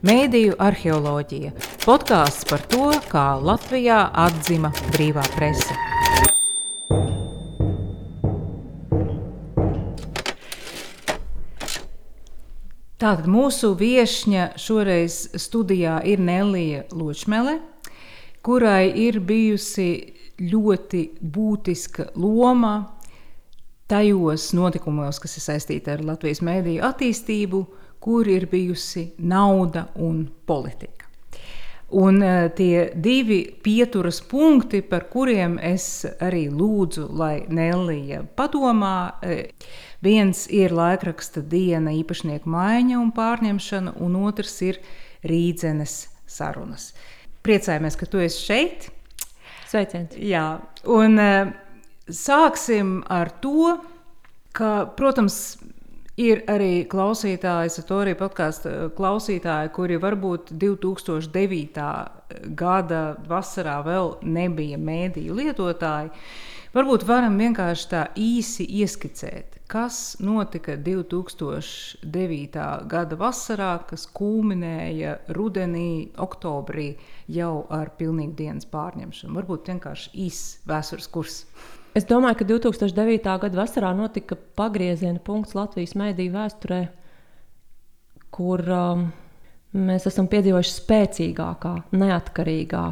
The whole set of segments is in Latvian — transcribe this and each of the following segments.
Mēdīju arheoloģija - podkāsts par to, kā Latvijā atzima brīvā prese. Tātad mūsu viesņa šoreiz studijā ir Nelija Ločmele, kurai ir bijusi ļoti būtiska loma tajos notikumos, kas ir saistīti ar Latvijas mēdīju attīstību, kur ir bijusi nauda un politika. Un uh, tie divi pieturas punkti, par kuriem es arī lūdzu, lai Nelija padomā, uh, viens ir laikraksta diena īpašnieku maiņa un pārņemšana, un otrs ir rīdzenes sarunas. Priecājamies, ka tu esi šeit. Sveiciens! Jā, un uh, sāksim ar to, ka, protams, Ir arī klausītāji, Satorija podkāstu eh, klausītāji, kuri varbūt 2009. gada vasarā vēl nebija mēdīju lietotāji. Varbūt varam vienkārši tā īsi ieskicēt, kas notika 2009. gada vasarā, kas kulminēja rudenī, oktobrī jau ar pilnīgu dienas pārņemšanu. Varbūt vienkārši īsts vēstures kurs. Es domāju, ka 2009. gada vasarā notika pagrieziena punkts Latvijas mēdīju vēsturē, kur um, mēs esam piedzīvojuši spēcīgākā, neatkarīgā,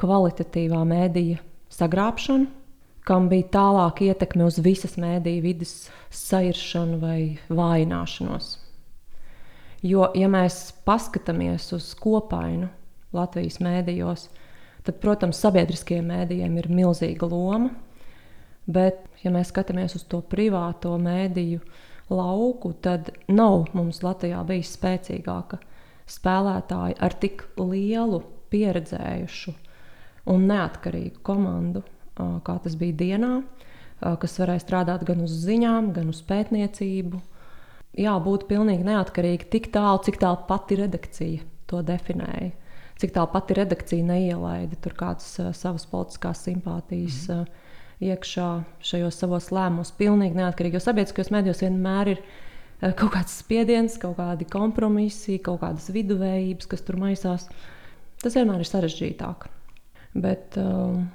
kvalitatīvā mēdīja sagrābšanu, kam bija tālāka ietekme uz visas mēdīju vidas sairšanu vai vājināšanos. Jo, ja mēs paskatāmies uz kopainu Latvijas mēdījos, tad, protams, sabiedriskajiem mēdījiem ir milzīga loma Bet, ja mēs skatāmies uz to privāto mēdīju lauku, tad nav mums Latvijā bijis spēcīgāka spēlētāja ar tik lielu, pieredzējušu un neatkarīgu komandu, kā tas bija dienā, kas varēja strādāt gan uz ziņām, gan uz pētniecību. Jā, būt pilnīgi neatkarīgi tik tālu, cik tālu pati redakcija to definēja. Cik tālu pati redakcija neielaida tur kādas savas politiskās simpātijas. Mm iekšā šajos savos lēmumos, pilnīgi neatkarīgi. Jo sabiedriskajos medijos vienmēr ir eh, kaut kāds spiediens, kaut kādi kompromisi, kaut kādas viduvējības, kas tur maisās. Tas vienmēr ir sarežģītāk. Bet um,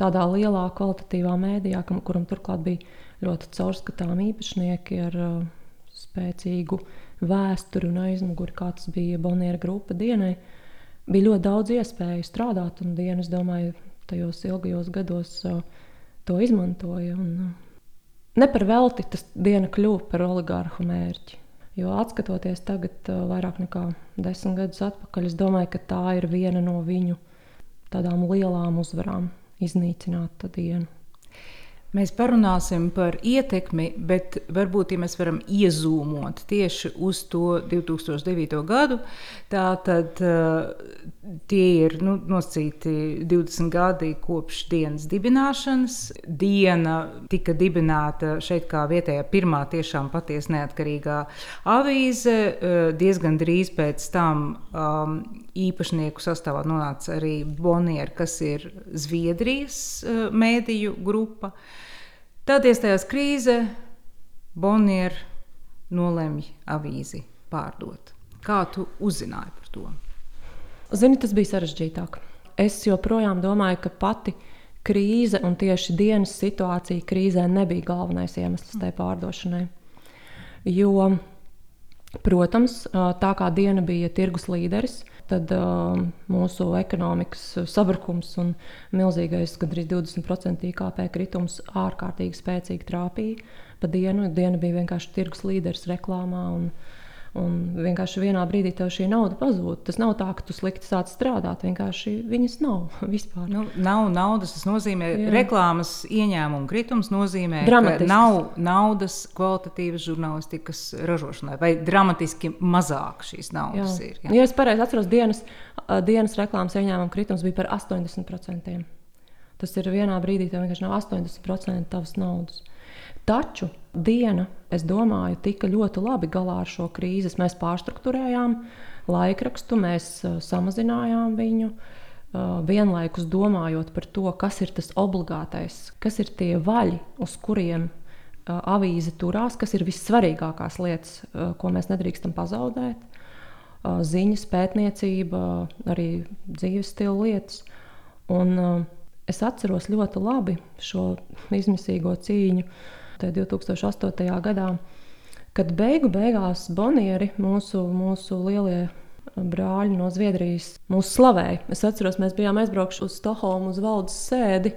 tādā lielā kvalitatīvā mēdījā, kuram turklāt bija ļoti caurskatāmi īpašnieki ar uh, spēcīgu vēsturi un aizmuguri, kāds bija Boniera grupa dienai, bija ļoti daudz iespēju strādāt. Un dienas, domāju, tajos ilgajos gados uh, to izmantoja. Un, uh, ne par velti tas diena kļuva par oligārhu mērķi. Jo atskatoties tagad, uh, vairāk nekā desmit gadus atpakaļ, es domāju, ka tā ir viena no viņu tādām lielām uzvarām - iznīcināt dienu. Mēs parunāsim par ietekmi, bet varbūt ja mēs varam iezūmot tieši uz to 2009. gadu. Tā tad uh, tie ir nu, nosacīti 20 gadi kopš dienas dibināšanas. Diena tika dibināta šeit kā vietējā pirmā tiešām patiesi neatkarīgā avīze. Uh, diezgan drīz pēc tam um, īpašnieku sastāvā nonāca arī Boniera, kas ir Zviedrijas uh, mēdīju grupa. Tad iestājās krīze, Boniera nolemj avīzi pārdot. Kā tu uzzināji par to? Zini, tas bija sarežģītāk. Es joprojām domāju, ka pati krīze un tieši dienas situācija krīzē nebija galvenais iemesls tai pārdošanai. Jo, protams, tā kā diena bija tirgus līderis, tad uh, mūsu ekonomikas sabrukums un milzīgais, gandrīz 20% IKP kritums ārkārtīgi spēcīgi trāpīja pa dienu. Diena bija vienkārši tirgus līderis reklāmā. Un, Un vienkārši vienā brīdī tev šī nauda pazūd. Tas nav tā, ka tu slikti sāc strādāt. Vienkārši viņas nav vispār. Nu, nav naudas. Tas nozīmē, ka reklāmas ieņēmuma kritums nozīmē, ka nav naudas kvalitatīvas žurnālistikas ražošanai. Vai dramatiski mazāk šīs naudas jā. ir? Jā. Ja es pareizi atceros, dienas, dienas reklāmas ieņēmuma kritums bija par 80%. Tas ir vienā brīdī, tev vienkārši nav 80% tavas naudas. Taču diena, es domāju, tika ļoti labi galā ar šo krīzi. Mēs pārstruktūrējām laikrakstu, mēs uh, samazinājām viņu. Uh, vienlaikus domājot par to, kas ir tas obligātais, kas ir tie vaļi, uz kuriem uh, avīze turās, kas ir vissvarīgākās lietas, ko mēs nedrīkstam pazaudēt. ziņas, pētniecība, arī dzīves stila lietas. Un, es atceros ļoti labi šo izmisīgo cīņu 2008. gadā, kad beigu beigās Bonieri, mūsu, mūsu lielie brāļi no Zviedrijas, mūs slavēja. Es atceros, mēs bijām aizbraukuši uz Stokholmu uz valdes sēdi.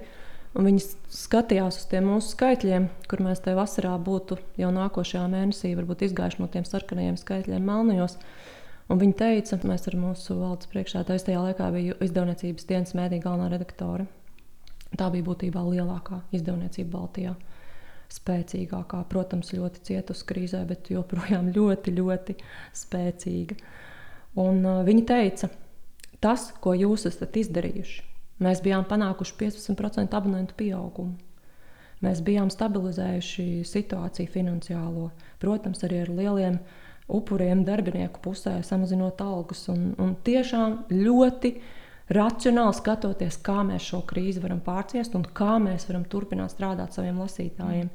Un viņi skatījās uz tiem mūsu skaitļiem, kur mēs tajā vasarā būtu jau nākošajā mēnesī, varbūt izgājuši no tiem sarkanajiem skaitļiem, melnajos. Un viņi teica, mēs ar mūsu valdes priekšsēdētāju tajā laikā biju izdevniecības dienas mēdī galvenā redaktore. Tā bija būtībā lielākā izdevniecība Baltijā. Spēcīgākā, protams, ļoti cietusi krīzē, bet joprojām ļoti, ļoti spēcīga. Un, uh, viņi teica, tas, ko jūs esat izdarījuši, mēs bijām panākuši 15% abonentu pieaugumu. Mēs bijām stabilizējuši situāciju finansiālo, protams, arī ar lieliem upuriem darbinieku pusē, samazinot algas. Un, un tiešām ļoti racionāli skatoties, kā mēs šo krīzi varam pārciest un kā mēs varam turpināt strādāt saviem lasītājiem.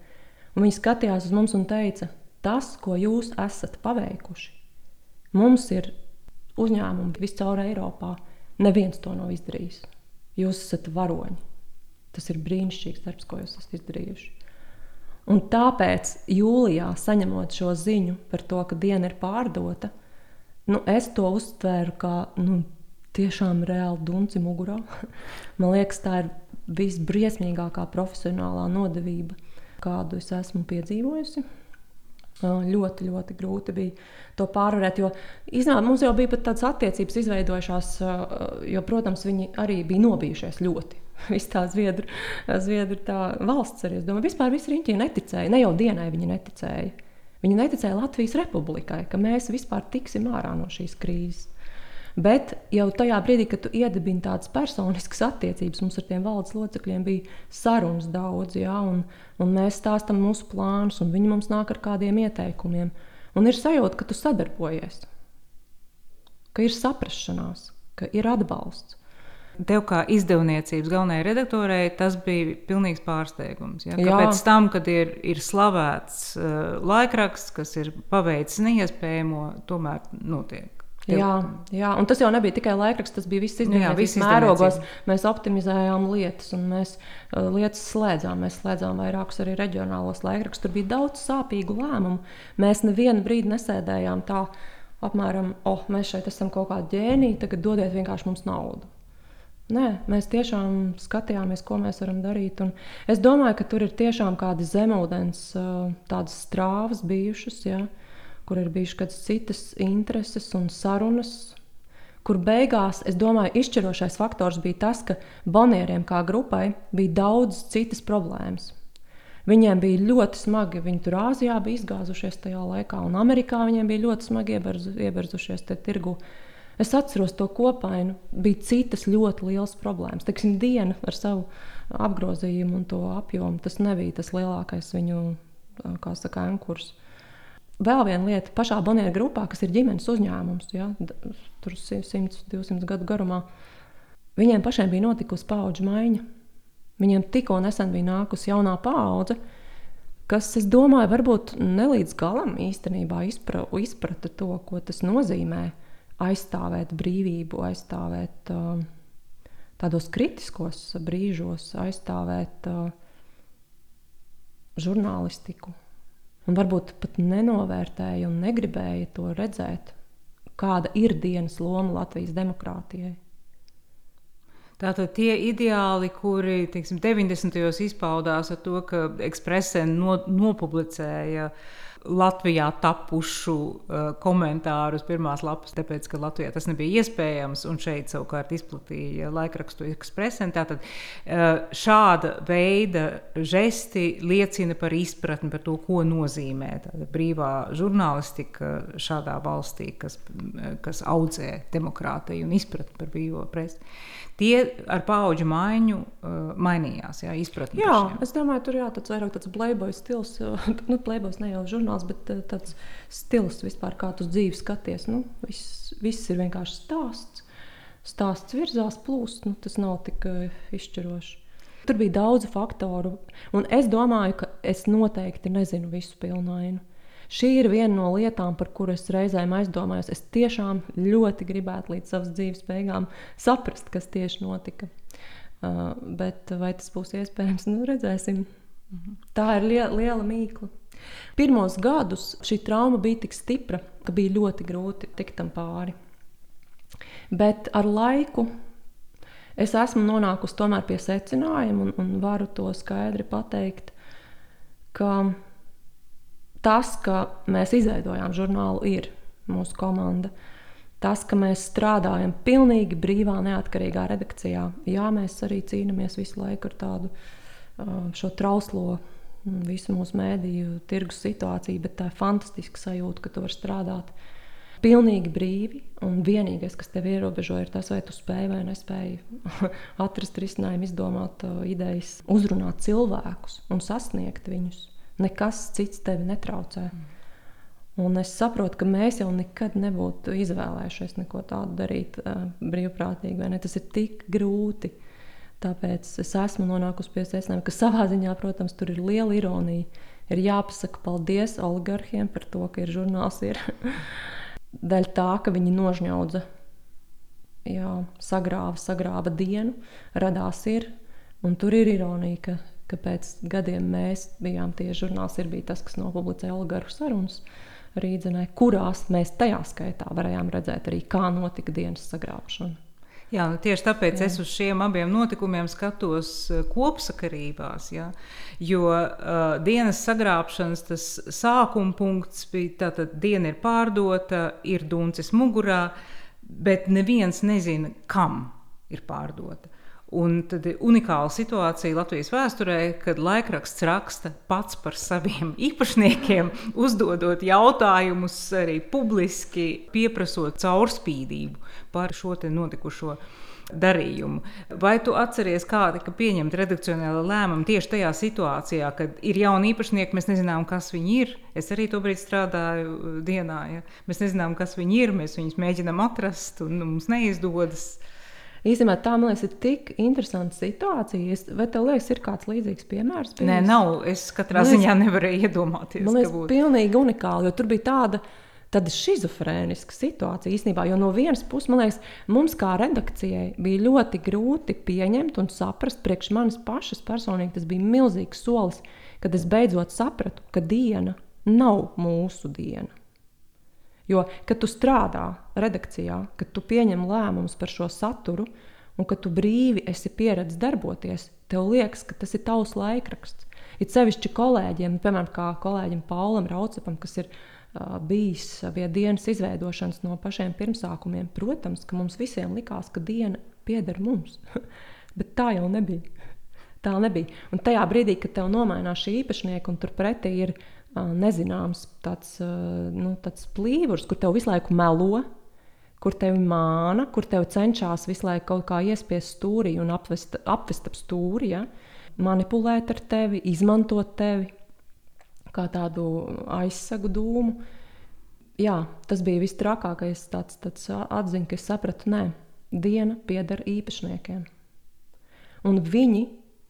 Un viņi skatījās uz mums un teica, tas, ko jūs esat paveikuši, mums ir uzņēmumi viscaur Eiropā. Neviens to nav izdarījis. Jūs esat varoņi. Tas ir brīnišķīgs darbs, ko jūs esat izdarījuši. Un tāpēc jūlijā, saņemot šo ziņu par to, ka diena ir pārdota, nu, es to uztvēru kā nu, tiešām reāli dunci mugurā. Man liekas, tā ir visbriesmīgākā profesionālā nodevība, kādu es esmu piedzīvojusi. Ļoti, ļoti grūti bija to pārvarēt. Jo iznāk, mums jau bija pat tādas attiecības izveidojušās, jo, protams, viņi arī bija nobijušies ļoti. Viss tā zviedru, zviedru tā valsts arī. Es domāju, vispār visi riņķi neticēja. Ne jau dienai viņi neticēja. Viņi neticēja Latvijas republikai, ka mēs vispār tiksim ārā no šīs krīzes. Bet jau tajā brīdī, kad tu iedibini tādas personiskas attiecības, mums ar tiem valdes locekļiem bija sarunas daudz, ja, un, un mēs stāstām mūsu plānus, un viņi mums nāk ar kādiem ieteikumiem. Un ir sajūta, ka tu sadarbojies, ka ir saprašanās, ka ir atbalsts. Tev kā izdevniecības galvenajai redaktorai tas bija pilnīgs pārsteigums. Ja? Pēc tam, kad ir, ir slavēts uh, laikraksts, kas ir paveicis neiespējamo, tomēr notiek. Tev... Jā, jā, un tas jau nebija tikai laikraksts, tas bija viss izdevniecības mērogos. Mēs optimizējām lietas, un mēs uh, lietas slēdzām. Mēs slēdzām vairākus arī reģionālos laikrakstus. Tur bija daudz sāpīgu lēmumu. Mēs nevienu brīdi nesēdējām tā, apmēram, oh, mēs šeit esam kaut kādi ģēniji, tagad dodiet vienkārši mums naudu. Nē, mēs tiešām skatījāmies, ko mēs varam darīt. Un es domāju, ka tur ir tiešām kādi zemūdens, uh, tādas strāvas bijušas. Ja? Uh, kur ir bijušas kādas citas intereses un sarunas. Kur beigās, es domāju, izšķirošais faktors bija tas, ka bonieriem kā grupai bija daudz citas problēmas. Viņiem bija ļoti smagi, viņi tur Āzijā bija izgāzušies tajā laikā, un Amerikā viņiem bija ļoti smagi ieberzu, ieberzušies tirgu. Es atceros to kopainu, bija citas ļoti liels problēmas. Teiksim, diena ar savu apgrozījumu un to apjomu, tas nebija tas lielākais viņu, kā saka, ankurs. Vēl viena lieta, pašā Bonēra grupā, kas ir ģimenes uzņēmums, ja, tur 100, 200 gadu garumā, viņiem pašiem bija notikusi paudžu maiņa. Viņiem tikko nesen bija nākusi jaunā paudze, kas, es domāju, varbūt ne līdz galam īstenībā izpra, izprata to, ko tas nozīmē aizstāvēt brīvību, aizstāvēt tādos kritiskos brīžos, aizstāvēt žurnālistiku un varbūt pat nenovērtēja un negribēja to redzēt, kāda ir dienas loma Latvijas demokrātijai. Tātad tie ideāli, kuri teiksim, 90. gados izpaudās ar to, ka ekspresē no, nopublicēja uh, Latvijā tapušu uh, komentārus pirmās lapas, tāpēc, ka Latvijā tas nebija iespējams, un šeit savukārt izplatīja laikrakstu ekspresēm. Tātad uh, šāda veida žesti liecina par izpratni par to, ko nozīmē brīvā žurnālistika šādā valstī, kas, kas audzē demokrātiju un izpratni par brīvo presi tie ar paudžu maiņu uh, mainījās. Jā, izpratni jā es domāju, tur jā, tāds vairāk tāds playboy stils. nu, playboys ne jau žurnāls, bet uh, tāds stils vispār, kā tu uz dzīvi skaties. Nu, viss, viss ir vienkārši stāsts. Stāsts virzās plūst, nu, tas nav tik uh, izšķiroši. Tur bija daudz faktoru, un es domāju, ka es noteikti nezinu visu pilnainu. Šī ir viena no lietām, par kurām es reizēm aizdomājos. Es tiešām ļoti gribētu līdz savas dzīves beigām saprast, kas tieši notika. Uh, bet vai tas būs iespējams, nu, redzēsim. Mhm. Tā ir liela, liela mīkla. Pirmos gadus šī trauma bija tik stipra, ka bija ļoti grūti tikt tam pāri. Bet ar laiku es esmu nonākusi pie secinājuma un, un varu to skaidri pateikt, ka tas, ka mēs izveidojām žurnālu, ir mūsu komanda. Tas, ka mēs strādājam pilnīgi brīvā, neatkarīgā redakcijā. Jā, mēs arī cīnāmies visu laiku ar tādu šo trauslo visu mūsu mēdīju tirgus situāciju, bet tā ir fantastiska sajūta, ka tu vari strādāt pilnīgi brīvi. Un vienīgais, kas tev ierobežo, ir tas, vai tu spēj vai nespēj atrast risinājumu, izdomāt uh, idejas, uzrunāt cilvēkus un sasniegt viņus. Nekas cits tevi netraucē. Mm. Un es saprotu, ka mēs jau nekad nebūtu izvēlējušies neko tādu darīt uh, brīvprātīgi. Tas ir tik grūti. Tāpēc es esmu nonākusi pie secinājuma, ka savā ziņā, protams, tur ir liela ironija. Ir jāpasaka paldies oligarhiem par to, ka ir žurnāls. Ir. Daļa tā, ka viņi nožņaudza, jā, sagrāva, sagrāva dienu, radās ir. Un tur ir ironija, ka, ka pēc gadiem mēs bijām tie žurnāls, ir tas, kas nopublicēja oligarhu sarunas Rīdzenē, kurās mēs tajā skaitā varējām redzēt arī, kā notika dienas sagrābšana. Jā, nu tieši tāpēc jā. es uz šiem abiem notikumiem skatos eh, kopsakarībās. Ja? Jo uh, dienas sagrābšanas tas sākuma punkts bija tāds, ka diena ir pārdota, ir duncis mugurā, bet neviens nezina, kam ir pārdota. Un tad ir unikāla situācija Latvijas vēsturē, kad laikraksts raksta pats par saviem īpašniekiem, uzdodot jautājumus, arī publiski pieprasot caurspīdību par šo notikušo darījumu. Vai tu atceries, kā tika pieņemta redakcionāla lēmuma tieši tajā situācijā, kad ir jauni īpašnieki, mēs nezinām, kas viņi ir? Es arī tobrīd strādāju uh, dienā. Ja? Mēs nezinām, kas viņi ir, mēs viņus mēģinām atrast, un mums neizdodas. Īstenībā tā liekas, ir tik interesanta situācija. Es, vai tev liekas, ir kāds līdzīgs piemērs? Bijis? Nē, nav. Es katrā man ziņā nevarēju iedomāties. Man liekas, tas bija pilnīgi unikāli, jo tur bija tāda tāda schizofrēniska situācija īstenībā. Jo no vienas puses, man liekas, mums kā redakcijai bija ļoti grūti pieņemt un saprast, priekš manis pašas personīgi tas bija milzīgs solis, kad es beidzot sapratu, ka diena nav mūsu diena. Jo, kad tu strādā redakcijā, kad tu pieņem lēmumus par šo saturu, un kad tu brīvi esi pieredzējis darboties, tev liekas, ka tas ir tavs laikraksts. Ir sevišķi kolēģiem, piemēram, kā kolēģim Paulam Raucepam, kas ir uh, bijis pie dienas izveidošanas no pašiem pirmsākumiem. Protams, ka mums visiem likās, ka diena pieder mums, bet tā jau nebija. Tā nebija. Un tajā brīdī, kad tev nomainās šī īpašnieka, un turpretī ir uh, nezināms, tāds, nu, tāds plīvurs, kur tev visu laiku melo, kur tevi māna, kur tev cenšas visu laiku kaut kā iespiest stūrī un apvest, apvest ap stūri, ja? manipulēt ar tevi, izmantot tevi kā tādu aizsagu dūmu. Jā, tas bija viss trakākais. Tāds, tāds atziņa, ka es sapratu, ka diena pieder īpašniekiem. Un viņi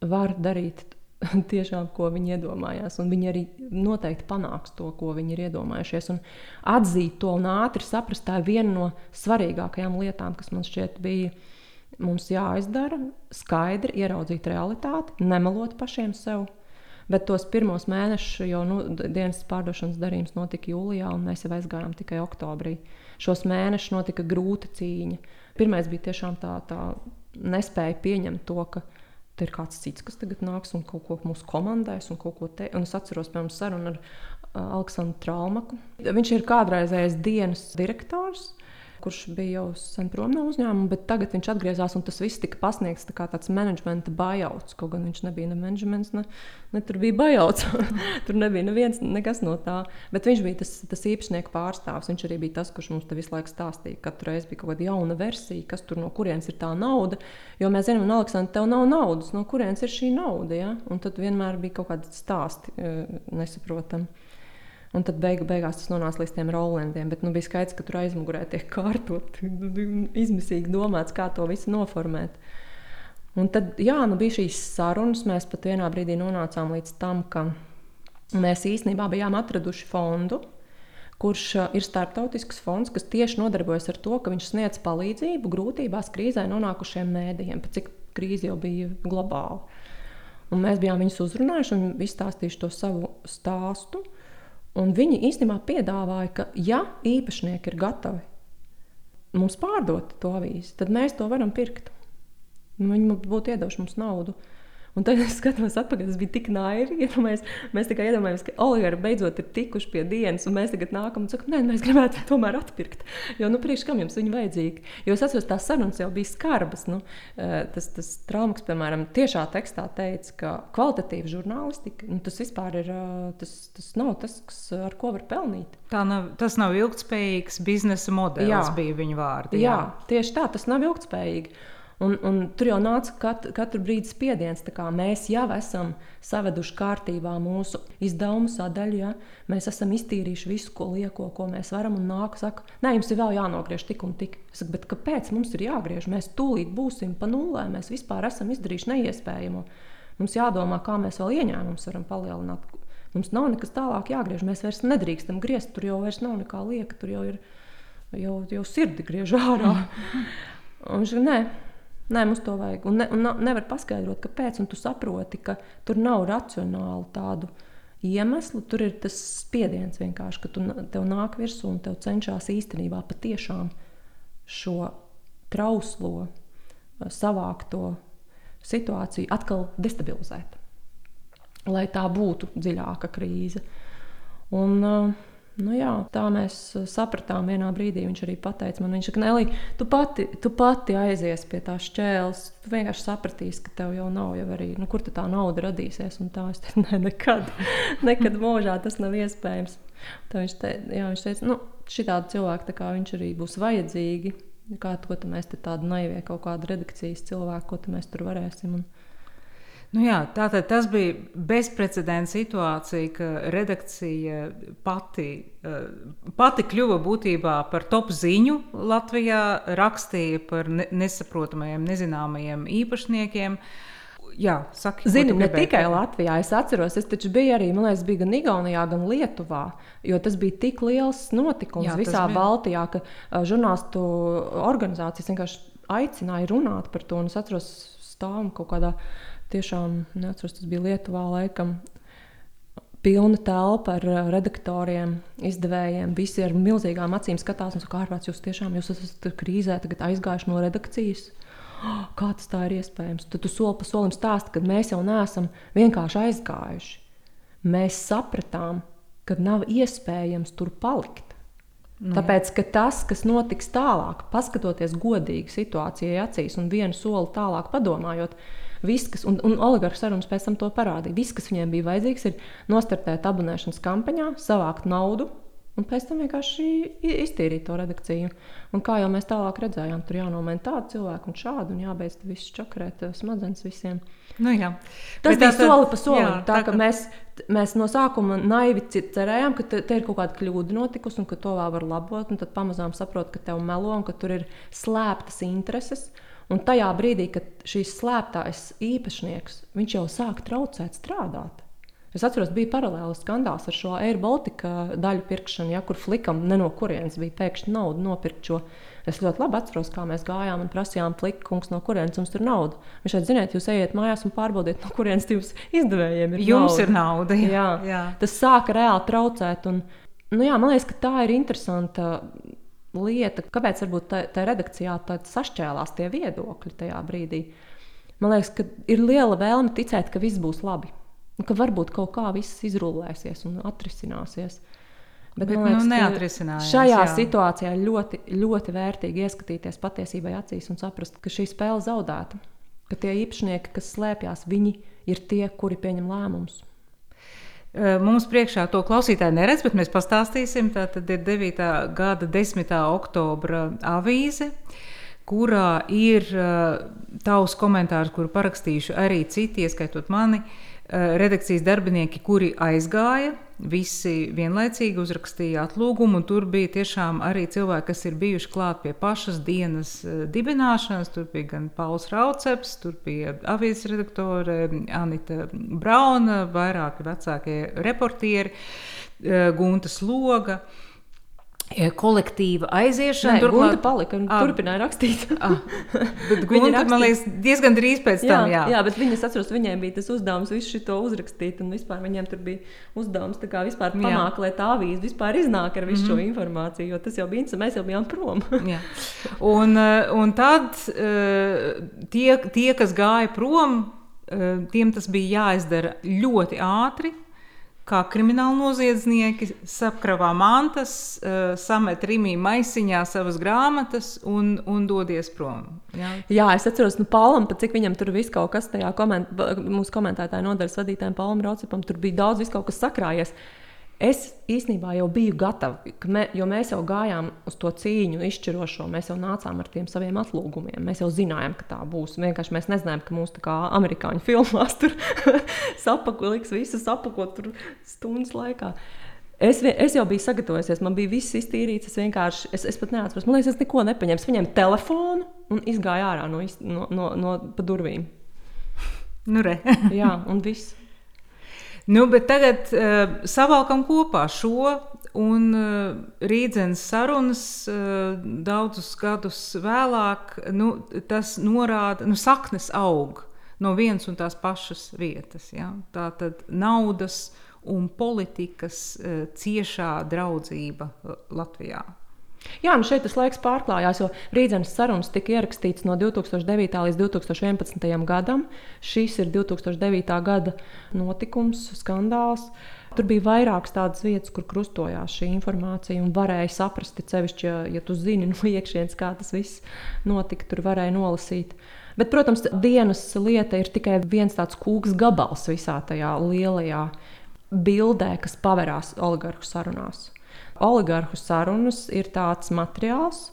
var darīt tiešām, ko viņi iedomājās. Un viņi arī noteikti panāks to, ko viņi ir iedomājušies. Un atzīt to un ātri saprast, tā ir viena no svarīgākajām lietām, kas man šķiet bija. Mums jāizdara skaidri, ieraudzīt realitāti, nemelot pašiem sev. Bet tos pirmos mēnešus, jo nu, dienas pārdošanas darījums notika jūlijā, un mēs jau aizgājām tikai oktobrī. Šos mēnešus notika grūta cīņa. Pirmais bija tiešām tā, tā nespēja pieņemt to, ka Te ir kāds cits, kas tagad nāks un kaut ko mūsu komandēs, un kaut ko te. Un es atceros, piemēram, sarunu ar uh, Aleksandru Traumaku. Viņš ir kādreizējais dienas direktors kurš bija jau sen prom no uzņēmuma, bet tagad viņš atgriezās un tas viss tika pasniegts tā tāds menedžmenta bajauts. Kaut gan viņš nebija ne menedžments, ne, ne tur bija bajauts. tur nebija neviens, nekas no tā. Bet viņš bija tas, tas īpašnieku pārstāvs. Viņš arī bija tas, kurš mums visu laiku stāstīja. Katru reizi bija kaut kāda jauna versija, kas tur no kurienes ir tā nauda. Jo mēs zinām, Aleksandrs, tev nav naudas, no kurienes ir šī nauda. Ja? Un tad vienmēr bija kaut kādi stāsti eh, nesaprotami. Un tad beigu, beigās tas nonāca līdz tiem rolēm. Bet nu, bija skaidrs, ka tur aizmugurē tiek kārtot, izmisīgi domāts, kā to visu noformēt. Un tad jā, nu, bija šīs sarunas. Mēs pat vienā brīdī nonācām līdz tam, ka Mēs īstenībā bijām atraduši fondu, kurš ir starptautisks fonds, kas tieši nodarbojas ar to, ka viņš sniedz palīdzību grūtībās, krīzē nonākušiem mēdījiem, pat cik krīze jau bija globāla. Un mēs bijām viņus uzrunājuši un izstāstījuši to savu stāstu. Un viņi īstenībā piedāvāja, ka, ja īpašnieki ir gatavi mums pārdot to avīzi, tad mēs to varam pirkt. Viņi būtu iedevuši mums naudu. Un tad es skatos atpakaļ, tas bija tik naivi. Ja mēs, mēs tikai iedomājamies, ka oligāri beidzot ir tikuši pie dienas, un mēs tagad nākam un sakām, nē, mēs gribētu tomēr atpirkt. Jo, nu, priekš kam jums viņa vajadzīga? Jo es atceros, tās sarunas jau bija skarbas. Nu, eh, tas, tas traumas, piemēram, tiešā tekstā teica, ka kvalitatīva žurnālistika, nu, tas vispār ir, eh, tas, tas nav tas, kas, ar ko var pelnīt. Nav, tas nav ilgspējīgs biznesa modelis, jā. bija viņa vārdi. Jā. jā, tieši tā, tas nav ilgspējīgi. Un, un tur jau nāca kat, katru brīdi spiediens. Mēs jau esam saveduši kārtībā mūsu izdevumu sadaļu. Ja? Mēs esam iztīrījuši visu, ko lieko, ko mēs varam. Un nāk, saka, nē, jums ir vēl jānogriež tik un tik. Es saku, kāpēc mums ir jāgriež? Mēs tūlīt būsim pa nulē. Mēs vispār esam izdarījuši neiespējamo. Mums jādomā, kā mēs vēl ieņēmumus varam palielināt. Mums nav nekas tālāk jāgriež. Mēs vairs nedrīkstam griezt. Tur jau nav nekā lieka. Tur jau ir jau, jau sirdi griež ārā. Un viņš saka, nē, mums to vajag. Un, ne, un nevar paskaidrot, kāpēc. Tu saproti, ka tur nav racionāli tādu iemeslu. Tur ir tas spiediens vienkārši, ka tu, tev nāk virsū un tev cenšas īstenībā patiešām šo trauslo, savākto situāciju atkal destabilizēt. Lai tā būtu dziļāka krīze. Un, uh, Nu jā, tā mēs uh, sapratām vienā brīdī. Viņš arī pateica man, viņš saka, Nelī, tu pati, tu pati aizies pie tā šķēles. Tu vienkārši sapratīsi, ka tev jau nav jau arī, nu, kur tā nauda radīsies. Un tā es teicu, ne, nekad, nekad mūžā tas nav iespējams. Tā viņš, te, jā, viņš teica, nu, šitādi cilvēki, kā viņš arī būs vajadzīgi. Kā to mēs te tādu naivie kaut kādu redakcijas cilvēku, ko mēs tur varēsim. Un, Nu jā, tātad tas bija bezprecedenta situācija, ka redakcija pati, eh, pati kļuva būtībā par top ziņu Latvijā, rakstīja par nesaprotamajiem, nezināmajiem īpašniekiem. Jā, saki, Zini, ne tikai Latvijā. Es atceros, es taču biju arī, man liekas, bija gan Igaunijā, gan Lietuvā. Jo tas bija tik liels notikums Jā, visā bija. Baltijā, ka uh, žurnālistu organizācijas vienkārši aicināja runāt par to. Es atceros, stāvam kaut kādā uh, tiešām neatceros, tas bija Lietuvā laikam. Pilna telpa ar redaktoriem, izdevējiem. Visi ar milzīgām acīm skatās, un saka, ārprāts, jūs tiešām jūs esat krīzē, tagad aizgājuši no redakcijas. Oh, kā tas tā ir iespējams? Tad tu soli pa solim stāsti, ka mēs jau neesam vienkārši aizgājuši. Mēs sapratām, ka nav iespējams tur palikt. Nu, Tāpēc, ka tas, kas notiks tālāk, paskatoties godīgi situācijai acīs un vienu soli tālāk padomājot, Viss, kas, un, un oligarhu sarunas pēc tam to parādīja. Viss, kas viņiem bija vajadzīgs, ir nostartēt abonēšanas kampaņā, savākt naudu. Un pēc tam vienkārši iztīrīt to redakciju. Un kā jau mēs tālāk redzējām, tur jānomaina tādu cilvēku un šādu, un jābeidz viss čakarēt eh, smadzenes visiem. Nu, jā. Tas Bet bija tā, soli pa solim. Jā, tā, tā, ka mēs, mēs no sākuma naivi cerējām, ka te, te ir kaut kāda kļūda notikusi un ka to vēl var labot. Tad pamazām saprot, ka tev melo un ka tur ir slēptas intereses. Un tajā brīdī, kad šīs slēptājs īpašnieks jau sāk traucēt strādāt. Es atceros, bija paralēli skandāls ar šo Air Baltica daļu pirkšanu, ja, kur flikam no kurienes bija pēkšņi nauda nopirkt šo. Es ļoti labi atceros, kā mēs gājām un prasījām, flikungs, no kurienes jums tur nauda. Viņš teica, ziniet, jūs ejiet mājās un pārbaudiet, no kurienes jums izdevējiem ir jums nauda. ir nauda. Jā. Jā. Jā. Tas sāka reāli traucēt. Un, nu jā, man liekas, ka tā ir interesanta lieta, kāpēc varbūt tā, tā redakcijā sašķēlās tie viedokļi tajā brīdī. Man liekas, ka ir liela vēlme ticēt, ka viss būs labi. Ka varbūt kaut kā viss izrullēsies un atrisināsies. Bet, Bet nu, liekas, nu, šajā jā. situācijā ļoti, ļoti vērtīgi ieskatīties patiesībai acīs un saprast, ka šī spēle zaudēta. Ka tie īpašnieki, kas slēpjas, viņi ir tie, kuri pieņem lēmumus. Eh, mums priekšā to klausītāji neredz, bet mēs pastāstīsim. Tā tad ir 9. gada 10. oktobra avīze, kurā ir tavs komentārs, kuru parakstījuši arī citi, ieskaitot mani. redakcijas darbinieki, kuri aizgāja, visi vienlaicīgi uzrakstīja atlūgumu. Tur bija tiešām arī cilvēki, kas ir bijuši klāt pie pašas dienas dibināšanas. Tur bija gan Pauls Rauceps, tur bija avīzes redaktore Anita Brauna, vairāki vecākie reportieri, Gunta Sloga kolektīva aiziešana. Tur bija palika un ah, turpināja rakstīt. ah, Gunta, man liekas, diezgan drīz pēc tam. Jā, jā bet viņas atceros, viņiem bija tas uzdevums visu šo uzrakstīt, un vispār viņiem tur bija uzdevums kā vispār panākt, lai tā avīze vispār iznāk ar visu mm -hmm. šo mhm. informāciju, jo tas jau bija interesanti, mēs jau bijām prom. un, eh, un tad eh, tie, tie, kas gāja prom, tiem tas bija jāizdara ļoti ātri kā krimināli noziedznieki sapkravā mantas, uh, samet Rimī maisiņā savas grāmatas un, un dodies prom. Jā, Jā es atceros, nu, Paulam, cik viņam tur viss kaut kas tajā koment, mūsu komentētāja nodaļas vadītājiem, Paulam Raucipam, tur bija daudz viss kaut kas sakrājies. Uh, Es īstenībā jau biju gatava, mē, jo mēs jau gājām uz to cīņu, izšķirošo. Mēs jau nācām ar tiem saviem atlūgumiem. Mēs jau zinājām, ka tā būs. Vienkārši mēs nezinājām, ka mūsu kā amerikāņu filmās tur sapako, liks visu sapakot stundas laikā. Es, es jau biju sagatavojusies, man bija viss iztīrīts. Es vienkārši, es, es pat neatceros, man liekas, es neko nepaņēmu. Es paņēmu telefonu un izgāju ārā no, no, no, no pa durvīm. Nu, re. Jā, un viss. Nu, bet tagad uh, savalkam kopā šo un uh, rīdzenes sarunas uh, daudzus gadus vēlāk. Nu, tas norāda, ka saknes aug no vienas un tās pašas vietas. Ja? Tā tad naudas un politikas uh, ciešā draudzība Latvijā. Jā, nu šeit tas laiks pārklājās, jo Rīgas sarunas tika ierakstīts no 2009. līdz 2011. gadam. Šis ir 2009. gada notikums, skandāls. Tur bija vairākas tādas vietas, kur krustojās šī informācija, un varēja saprast, sevišķi, ja, ja tu zini no iekšienes, kā tas viss notika, tur varēja nolasīt. Bet, protams, dienas lieta ir tikai viens tāds kūks gabals visā tajā lielajā bildē, kas pavērās oligarhu sarunās. Oligarhu sarunas ir tāds materiāls,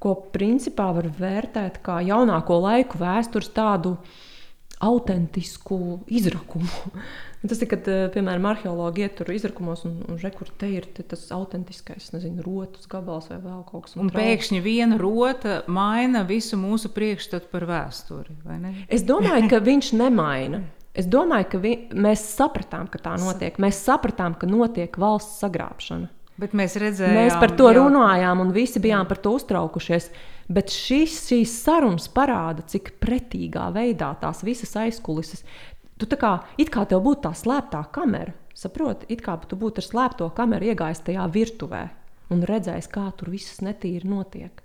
ko principā var vērtēt kā jaunāko laiku vēstures tādu autentisku izrakumu. tas ir, kad, eh, piemēram, arheologi iet tur izrakumos un, un re, kur te ir te tas autentiskais, nezinu, rotas gabals vai vēl kaut kas. Un, un pēkšņi viena rota maina visu mūsu priekšstatu par vēsturi, vai ne? Es domāju, ka viņš nemaina. Es domāju, ka vi, mēs sapratām, ka tā notiek. Mēs sapratām, ka notiek valsts sagrābšana. Bet mēs redzējām, mēs par to jau... runājām, un visi bijām par to uztraukušies. Bet šis, šīs sarunas parāda, cik pretīgā veidā tās visas aizkulises. Tu tā kā, it kā tev būtu tā slēptā kamera, saproti, it kā tu būtu ar slēpto kameru iegājis tajā virtuvē un redzējis, kā tur viss netīri notiek.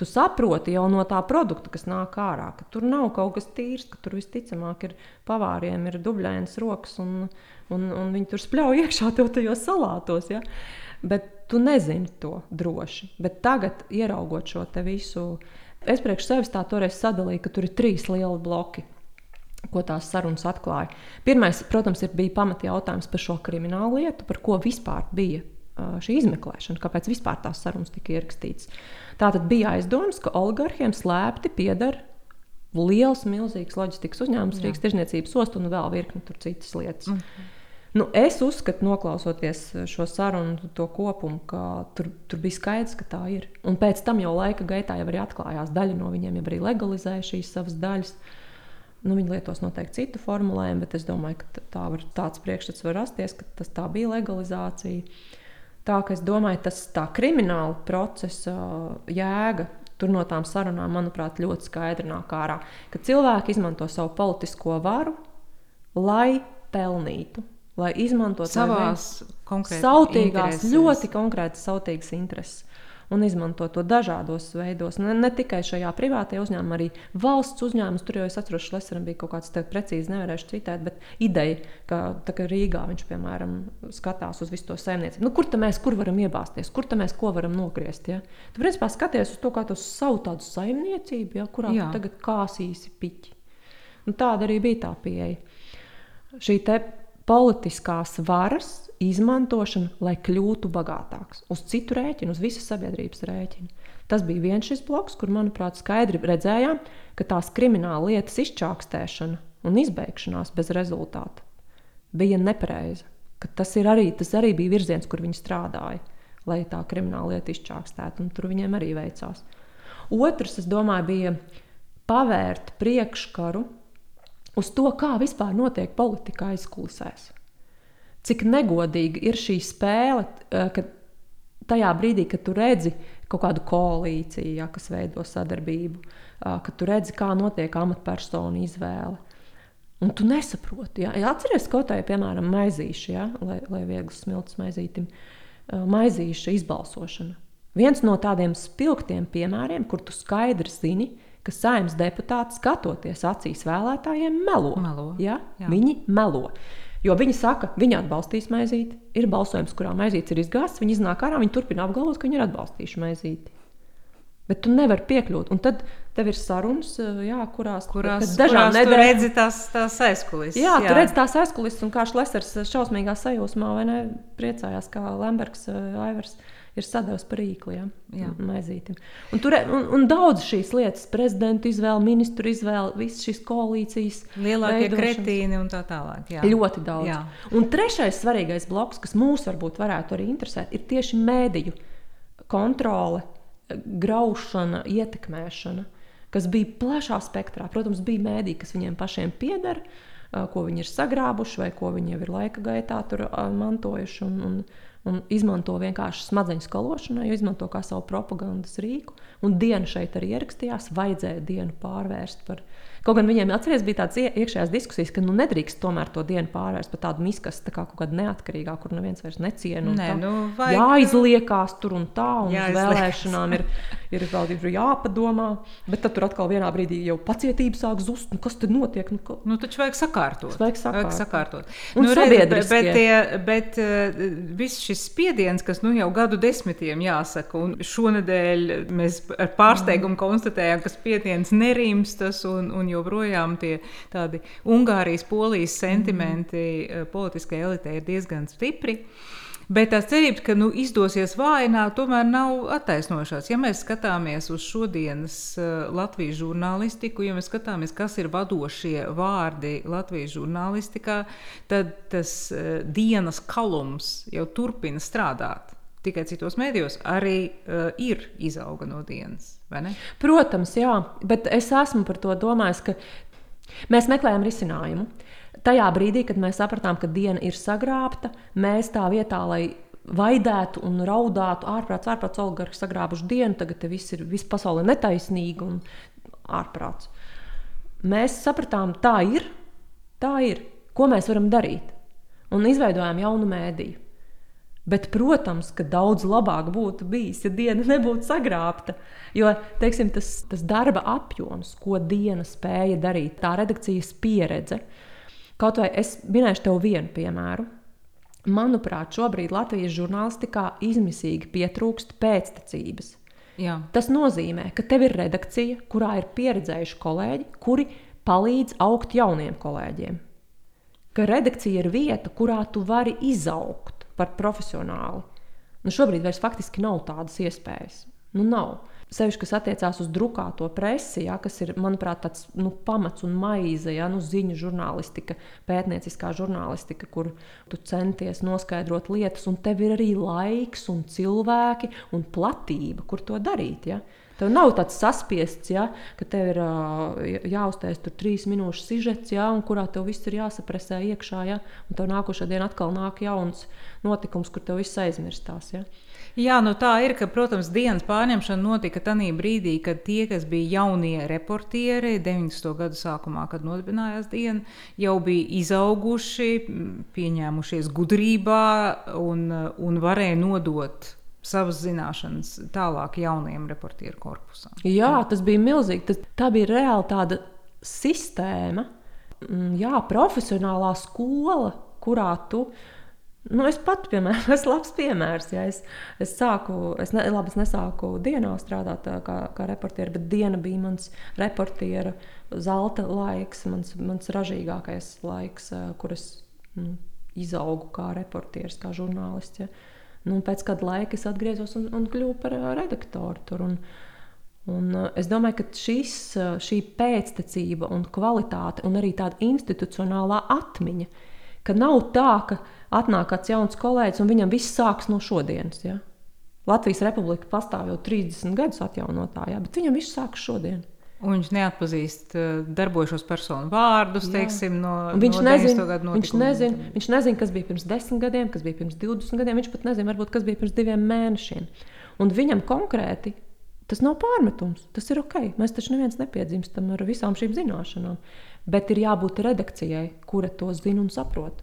Tu saproti jau no tā produkta, kas nāk ārā, ka tur nav kaut kas tīrs, ka tur visticamāk ir pavāriem, ir dubļainas rokas, un, un, un viņi tur spļauj iekšā tajos salātos. Ja? bet tu nezini to droši. Bet tagad, ieraugot šo visu, es priekš sevis tā toreiz sadalīju, ka tur ir trīs lieli bloki. Ko tās sarunas atklāja? Pirmais, protams, ir, bija pamata jautājums par šo kriminālu lietu, par ko vispār bija šī izmeklēšana, kāpēc vispār tās sarunas tika ierakstītas. Tā tad bija aizdoms, ka oligarhiem slēpti pieder liels, milzīgs loģistikas uzņēmums, Rīgas tirzniecības ostas un vēl virkni citas lietas. Mm -hmm. Nu, es uzskatu, noklausoties šo sarunu, to kopumu, ka tur, tur bija skaidrs, ka tā ir. Un pēc tam jau laika gaitā jau arī atklājās daļa no viņiem, jau arī legalizēja šīs savas daļas. Nu, viņi lietos noteikti citu formulējumu, bet es domāju, ka tā var, tāds priekšstats var rasties, ka tas tā bija legalizācija. Tā ka es domāju, tas tā krimināla procesa jēga tur no tām sarunām, manuprāt, ļoti skaidri nāk ārā. Ka cilvēki izmanto savu politisko varu, lai pelnītu lai izmantotu savās sautīgās, intereses. ļoti konkrētas sautīgas intereses. Un izmanto to dažādos veidos. Ne, ne tikai šajā privātajā uzņēmumā, arī valsts uzņēmums. Tur jau es atceros, ka Lesaram bija kaut kāds precīzi, nevarēšu citēt, bet ideja, ka ka Rīgā viņš, piemēram, skatās uz visu to saimniecību. Nu, kur mēs kur varam iebāzties, kur mēs ko varam nogriezt? Ja? Tu principā skaties uz to kā uz savu tādu saimniecību, ja, kurā tagad kāsīsi piķi. Un tāda arī bija tā pieeja. Šī politiskās varas izmantošana, lai kļūtu bagātāks. Uz citu rēķinu, uz visas sabiedrības rēķinu. Tas bija viens šis bloks, kur, manuprāt, skaidri redzējām, ka tās krimināla lietas izčākstēšana un izbeigšanās bez rezultāta bija nepareiza. Tas, arī, tas arī bija virziens, kur viņi strādāja, lai tā krimināla lieta izčākstētu, un tur viņiem arī veicās. Otrs, es domāju, bija pavērt priekškaru uz to, kā vispār notiek politika aizkulisēs. Cik negodīgi ir šī spēle, eh, ka tajā brīdī, kad tu redzi kaut kādu koalīciju, ja, kas veido sadarbību, kad tu redzi, kā notiek amatpersonu izvēle. Un tu nesaproti, ja, ja atceries kaut kādā, piemēram, maizīša, ja, lai, lai viegli smilts maizītim, maizīša izbalsošana. Viens no tādiem spilgtiem piemēriem, kur tu skaidri zini, ka saimnes deputāti skatoties acīs vēlētājiem melo. melo. Ja? Jā. Viņi melo. Jo viņi saka, viņi atbalstīs maizīti. Ir balsojums, kurā maizīts ir izgāzts. Viņi iznāk ārā, viņi turpina apgalvot, ka viņi ir atbalstījuši maizīti. Bet tu nevari piekļūt. Un tad tev ir sarunas, jā, kurās, kurās dažām nedēļām redzi tās, tās aizkulisēs. Jā, jā, tu redzi tās aizkulisēs, un kā Šlesers šausmīgā sajūsmā, vai ne, priecājās, kā Lembergs, Aivars. Uh, ir sadavis par rīkliem, maizītim. Un, tur, un, un daudz šīs lietas, prezidenta izvēle, ministru izvēle, visas šīs koalīcijas. Lielākie kretīni un tā tālāk. Jā. Ļoti daudz. Jā. Un trešais svarīgais bloks, kas mūs varbūt varētu arī interesēt, ir tieši mēdīju kontrole, graušana, ietekmēšana, kas bija plašā spektrā. Protams, bija mēdī, kas viņiem pašiem pieder, ko viņi ir sagrābuši vai ko viņi jau ir laika gaitā mantojuši. Un, un, un izmanto vienkārši smadzeņu skalošanai, jo izmanto kā savu propagandas rīku. Un diena šeit arī ierakstījās, vajadzēja dienu pārvērst par Kaut gan viņiem atceries, bija tādas iekšējās diskusijas, ka nu, nedrīkst tomēr to dienu pārvērst par tādu miskastu, tā kā kaut kāda neatkarīgā, kur neviens vairs neciena. Nē, nu, vajag... Jāizliekās tur un tā, un uz vēlēšanām ir, ir vēl ir jāpadomā. Bet tad tur atkal vienā brīdī jau pacietība sāk zust. Nu, kas tad notiek? Nu, ka... nu, taču vajag sakārtot. Vajag sakārtot. Vajag sakārtot. Un nu, redz, bet tie, bet uh, viss šis spiediens, kas nu jau gadu desmitiem jāsaka, un šonadēļ mēs ar pārsteigumu konstatējām, ka spiediens nerimstas un, un joprojām tie tādi Ungārijas, Polijas sentimenti mm. politiskajai elitei ir diezgan stipri. Bet tās cerības, ka nu, izdosies vājināt, tomēr nav attaisnošās. Ja mēs skatāmies uz šodienas uh, Latvijas žurnālistiku, ja mēs skatāmies, kas ir vadošie vārdi Latvijas žurnālistikā, tad tas uh, dienas kalums jau turpina strādāt tikai citos mēdījos, arī uh, ir izauga no dienas. Protams, jā, bet es esmu par to domājis, ka mēs meklējam risinājumu. Tajā brīdī, kad mēs sapratām, ka diena ir sagrābta, mēs tā vietā, lai vaidētu un raudātu, ārprāts, ārprāts, oligarhi sagrābuši dienu, tagad viss ir viss pasaulē netaisnīgi un ārprāts. Mēs sapratām, tā ir, tā ir. Ko mēs varam darīt? Un izveidojām jaunu mēdīju. Bet, protams, ka daudz labāk būtu bijis, ja diena nebūtu sagrābta. Jo teiksim, tas, tas darba apjoms, ko diena spēja darīt, tā redakcijas pieredze. Kaut vai es minēšu tev vienu piemēru. Manuprāt, šobrīd Latvijas žurnālistikā izmisīgi pietrūkst pēctecības. Jā. Tas nozīmē, ka tev ir redakcija, kurā ir pieredzējuši kolēģi, kuri palīdz augt jauniem kolēģiem. Ka redakcija ir vieta, kurā tu vari izaugt par profesionāli. Nu, šobrīd vairs faktiski nav tādas iespējas. Nu, nav. Sevišķi, kas attiecās uz drukāto presi, ja, kas ir, manuprāt, tāds nu, pamats un maize, ja, nu, ziņu žurnālistika, pētnieciskā žurnālistika, kur tu centies noskaidrot lietas, un tev ir arī laiks, un cilvēki un platība, kur to darīt. Ja. Tev nav tāds saspiests, ja, ka tev ir jāuztais tur trīs minūšu sižets, ja, un kurā tev viss ir jāsapresē iekšā. Ja, un tev nākošā dienā atkal nāk jauns notikums, kur tev viss aizmirstās. Ja. Jā, nu tā ir, ka, protams, dienas pārņemšana notika tajā brīdī, kad tie, kas bija jaunie reportieri, 90. gadu sākumā, kad nodibinājās diena, jau bija izauguši, pieņēmušies gudrībā un, un varēja nodot savas zināšanas tālāk jaunajam reportieru korpusam. Jā, tas bija milzīgi. Tas, tā bija reāli tāda sistēma, mm, jā, profesionālā skola, kurā tu. Nu, es pat, piemēram, esmu labs piemērs. Ja es, es sāku, es, ne, labi, es nesāku dienā strādāt kā, kā reportieri, bet diena bija mans reportiera zelta laiks, mans, mans ražīgākais laiks, kur es nu, izaugu kā reportieris, kā žurnālists. Ja. Nu, pēc kāda laika es atgriezos un, un kļuvu par redaktoru tur. Un, un es domāju, ka šis, šī pēctecība un kvalitāte un arī tāda institucionālā atmiņa, Ka nav tā, ka atnāk kāds jauns kolēģis un viņam viss sāks no šodienas. Ja? Latvijas republika pastāv jau 30 gadus atjaunotā, ja? bet viņam viss sākas šodien. Un viņš neatpazīst uh, darbojošos personu vārdus, Jā. teiksim, no, viņš no nezina, viņš, nezina, viņš nezina, kas bija pirms 10 gadiem, kas bija pirms 20 gadiem. Viņš pat nezina, varbūt, kas bija pirms diviem mēnešiem. Un viņam konkrēti tas nav pārmetums. Tas ir ok. Mēs taču neviens nepiedzimstam ar visām šīm zināšanām. Bet ir jābūt redakcijai, kura to zina un saprot.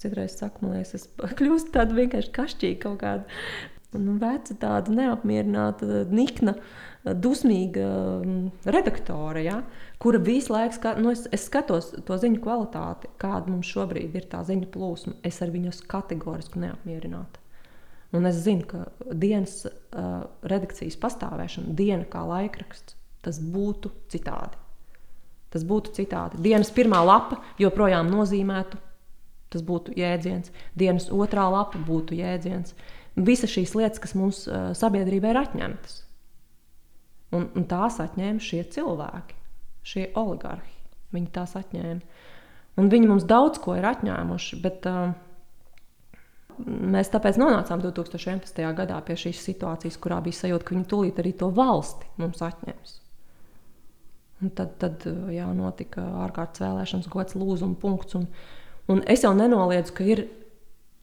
Citreiz saku, man liekas, es kļūstu tāda vienkārši kašķīga kaut kāda. Nu, veca tāda neapmierināta, nikna. Uh, dusmīga mm, redaktore, ja, kura visu laiku skat, nu, es, es skatos to ziņu kvalitāti, kāda mums šobrīd ir tā ziņu plūsma. Es ar viņu kategoriski neapmierināta. Un es zinu, ka dienas uh, redakcijas pastāvēšana, diena kā laikraksts, tas būtu citādi. Tas būtu citādi. Dienas pirmā lapa joprojām nozīmētu, tas būtu jēdziens. Dienas otrā lapa būtu jēdziens. Visas šīs lietas, kas mums uh, sabiedrībā ir atņemtas, Un, un tās atņēma šie cilvēki, šie oligarhi. Viņi tās atņēma. Un viņi mums daudz ko ir atņēmuši, bet uh, mēs tāpēc nonācām 2011. gadā pie šīs situācijas, kurā bija sajūta, ka viņi tūlīt arī to valsti mums atņems. Un tad, tad jā, notika ārkārtas vēlēšanas, gods, lūzuma punkts. Un, un es jau nenoliedzu, ka ir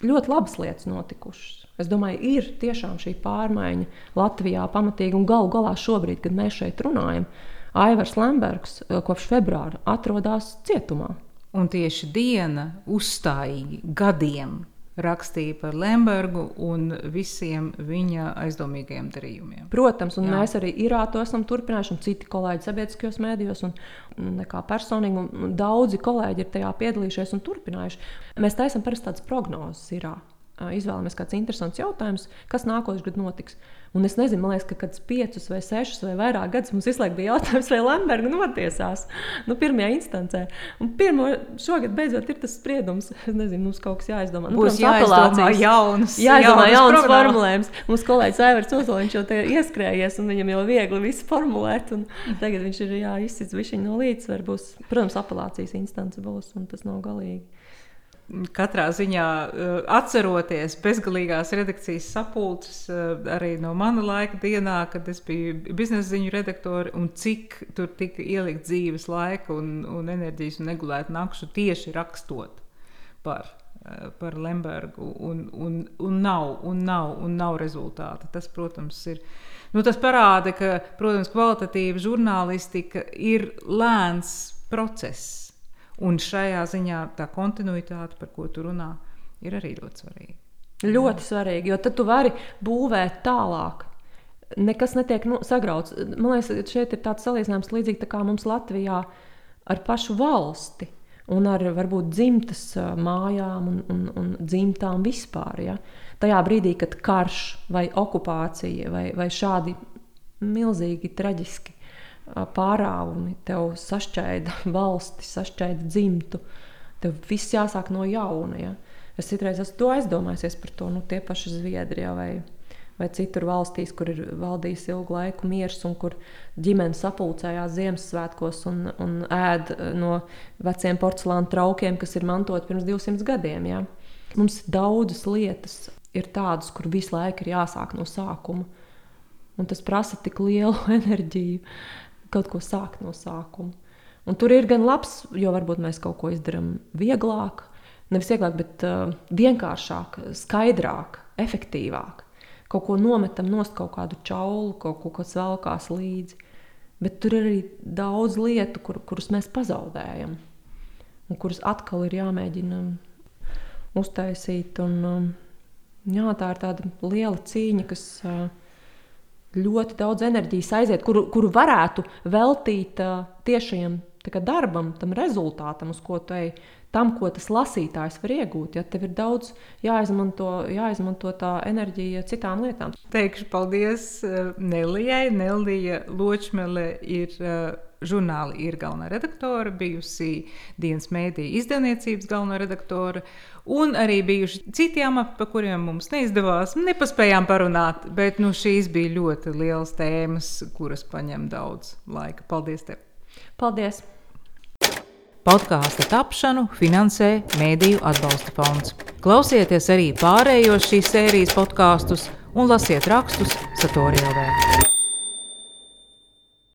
ļoti labas lietas notikušas. Es domāju, ir tiešām šī pārmaiņa Latvijā pamatīgi un galu galā šobrīd, kad mēs šeit runājam, Aivars Lembergs eh, kopš februāra atrodas cietumā. Un tieši diena uzstājīgi gadiem rakstīja par Lembergu un visiem viņa aizdomīgajiem darījumiem. Protams, un Jā. mēs arī Irā to esam turpinājuši, un citi kolēģi sabiedriskajos mēdījos, un nekā personīgi, un daudzi kolēģi ir tajā piedalījušies un turpinājuši. Mēs taisam parasti tādas prognozes Irā izvēlamies kāds interesants jautājums, kas nākošais gads notiks. Un es nezinu, man liekas, ka kāds piecus vai sešus vai vairāk gadus mums visu laiku bija jautājums, vai Lemberga notiesās. Nu, pirmajā instancē. Un pirmo, šogad beidzot ir tas spriedums. Es nezinu, mums kaut kas jāizdomā. Nu, Būs jāizdomā jaunas, jāizdomā jaunas formulējums. Mums kolēģis Aivars Ozoliņš jau te ieskrējies, un viņam jau viegli visu formulēt. Tagad viņš ir jāizsits viņa no līdzsvaru. Būs, protams, apelācijas instance būs, un tas nav galīgi katrā ziņā eh, atceroties bezgalīgās redakcijas sapulces eh, arī no mana laika dienā, kad es biju biznesa ziņu redaktore, un cik tur tika ielikt dzīves laika un, un enerģijas un negulēt nakšu tieši rakstot par, eh, par Lembergu, un, un, un, nav, un, nav, un nav rezultāta. Tas, protams, ir. Nu, tas parāda, ka protams, kvalitatīva žurnālistika ir lēns process Un šajā ziņā tā kontinuitāte, par ko tu runā, ir arī ļoti svarīga. Ļoti svarīgi, jo tad tu vari būvēt tālāk. Nekas netiek nu, sagrauts. Man liekas, šeit ir tāds salīdzinājums līdzīgs kā mums Latvijā ar pašu valsti un ar varbūt dzimtas mājām un, un, un dzimtām vispār. Ja? Tajā brīdī, kad karš vai okupācija vai, vai šādi milzīgi traģiski pārāvumi, tev sašķēda valsti, sašķēda dzimtu. Tev viss jāsāk no jauna. Ja? Es citreiz esmu aizdomājies par to, nu, tie paši Zviedrijā vai, vai citur valstīs, kur ir valdījis ilgu laiku miers un kur ģimenes sapulcējās Ziemassvētkos un, un ēd no veciem porcelāna traukiem, kas ir mantoti pirms 200 gadiem. Ja? Mums daudzas lietas ir tādas, kur visu laiku ir jāsāk no sākuma. Un tas prasa tik lielu enerģiju kaut ko sākt no sākuma. Un tur ir gan labs, jo varbūt mēs kaut ko izdarām vieglāk, nevis vieglāk, bet uh, vienkāršāk, skaidrāk, efektīvāk. Kaut ko nometam nost kaut kādu čaulu, kaut ko, kas velkās līdzi. Bet tur ir arī daudz lietu, kur, kuras mēs pazaudējam, un kuras atkal ir jāmēģina uztaisīt. Un, um, jā, tā ir tāda liela cīņa, kas. Uh, ļoti daudz enerģijas aiziet, kuru, kuru varētu veltīt uh, tiešajam darbam, tam rezultātam, uz ko tu ej, tam, ko tas lasītājs var iegūt. Ja tev ir daudz jāizmanto, jāizmanto tā enerģija citām lietām. Teikšu paldies Nelijai. Nelija Ločmele ir. Uh, žurnāla ir galvenā redaktore, bijusi dienas mēdīņa izdevniecības galvenā redaktore, un arī bijuši citi amati, par kuriem mums neizdevās, nepaspējām parunāt. Bet nu, šīs bija ļoti liels tēmas, kuras paņem daudz laika. Paldies! Tev. Paldies! Podkāstu tapšanu finansē Mēdīju atbalsta fonds. Klausieties arī pārējos šīs sērijas podkāstus un lasiet rakstus Satorijā.